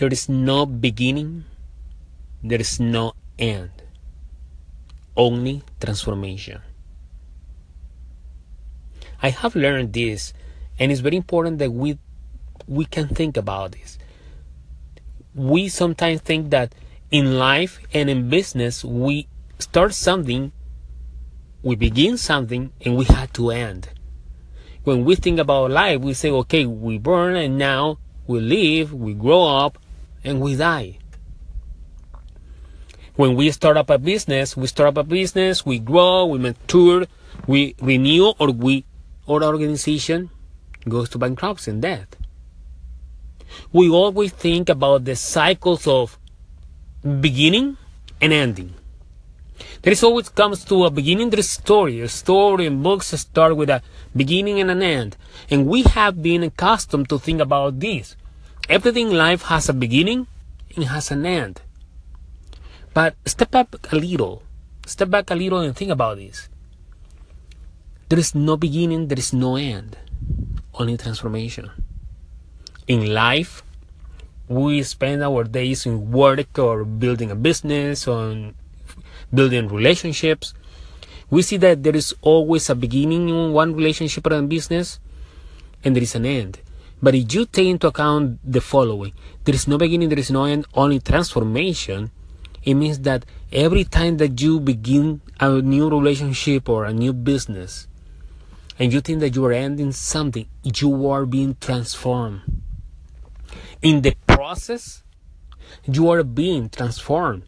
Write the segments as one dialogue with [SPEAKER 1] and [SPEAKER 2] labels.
[SPEAKER 1] there is no beginning, there is no end, only transformation. I have learned this, and it's very important that we we can think about this. We sometimes think that in life and in business we start something, we begin something, and we have to end. When we think about life, we say, okay, we burn and now we live, we grow up, and we die. When we start up a business, we start up a business, we grow, we mature, we renew, or we or organization goes to bankruptcy and death. We always think about the cycles of beginning and ending. There is always comes to a beginning, is story. A story and books start with a beginning and an end. And we have been accustomed to think about this. Everything in life has a beginning and has an end. But step back a little. Step back a little and think about this. There is no beginning, there is no end, only transformation. In life, we spend our days in work or building a business or building relationships. We see that there is always a beginning in one relationship or a business and there is an end. But if you take into account the following, there is no beginning, there is no end, only transformation, it means that every time that you begin a new relationship or a new business, and you think that you are ending something, you are being transformed. In the process, you are being transformed.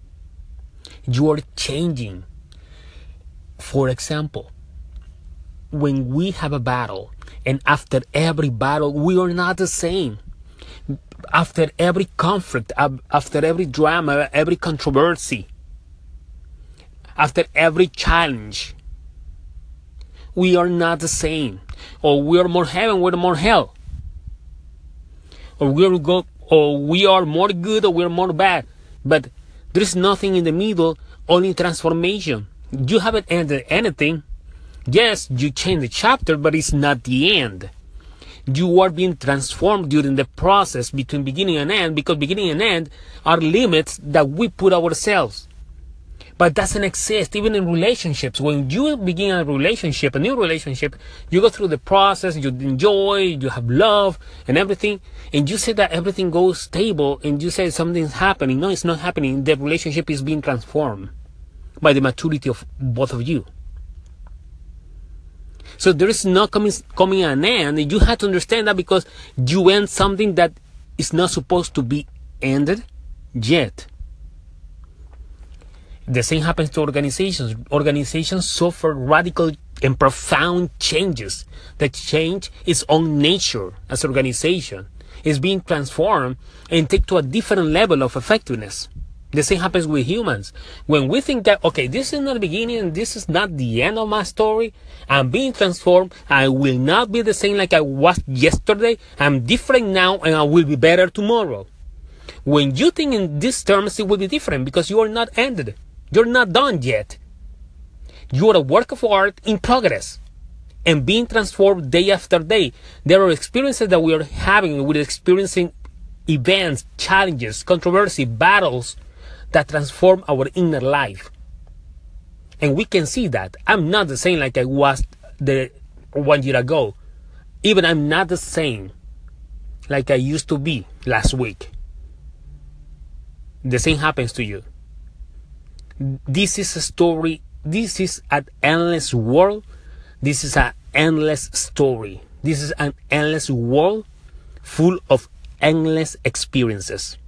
[SPEAKER 1] You are changing. For example, when we have a battle, and after every battle, we are not the same. After every conflict, after every drama, every controversy, after every challenge, we are not the same. Or we are more heaven, we're more hell. Or we're go or we are more good or we're more bad. But there's nothing in the middle, only transformation. You haven't ended anything. Yes, you change the chapter, but it's not the end. You are being transformed during the process between beginning and end because beginning and end are limits that we put ourselves but doesn't exist even in relationships. When you begin a relationship, a new relationship, you go through the process, you enjoy, you have love and everything, and you say that everything goes stable, and you say something's happening. No, it's not happening. The relationship is being transformed by the maturity of both of you. So there is not coming coming an end. You have to understand that because you end something that is not supposed to be ended yet. The same happens to organizations. Organizations suffer radical and profound changes. The change its own nature as organization is being transformed and take to a different level of effectiveness. The same happens with humans. When we think that, okay, this is not the beginning, this is not the end of my story, I'm being transformed, I will not be the same like I was yesterday, I'm different now and I will be better tomorrow. When you think in these terms, it will be different because you are not ended. You're not done yet. You are a work of art in progress and being transformed day after day. There are experiences that we are having, we're experiencing events, challenges, controversy, battles that transform our inner life. And we can see that. I'm not the same like I was the one year ago. Even I'm not the same like I used to be last week. The same happens to you. This is a story. This is an endless world. This is an endless story. This is an endless world full of endless experiences.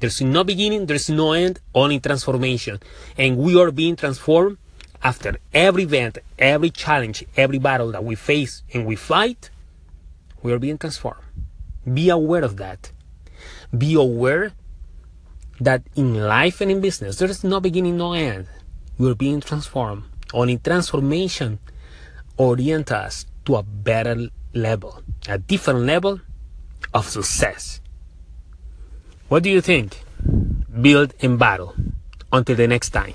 [SPEAKER 1] There's no beginning, there's no end, only transformation. And we are being transformed after every event, every challenge, every battle that we face and we fight, we are being transformed. Be aware of that. Be aware that in life and in business, there is no beginning, no end. We're being transformed. Only transformation orient us to a better level, a different level of success. What do you think? Build and battle. Until the next time.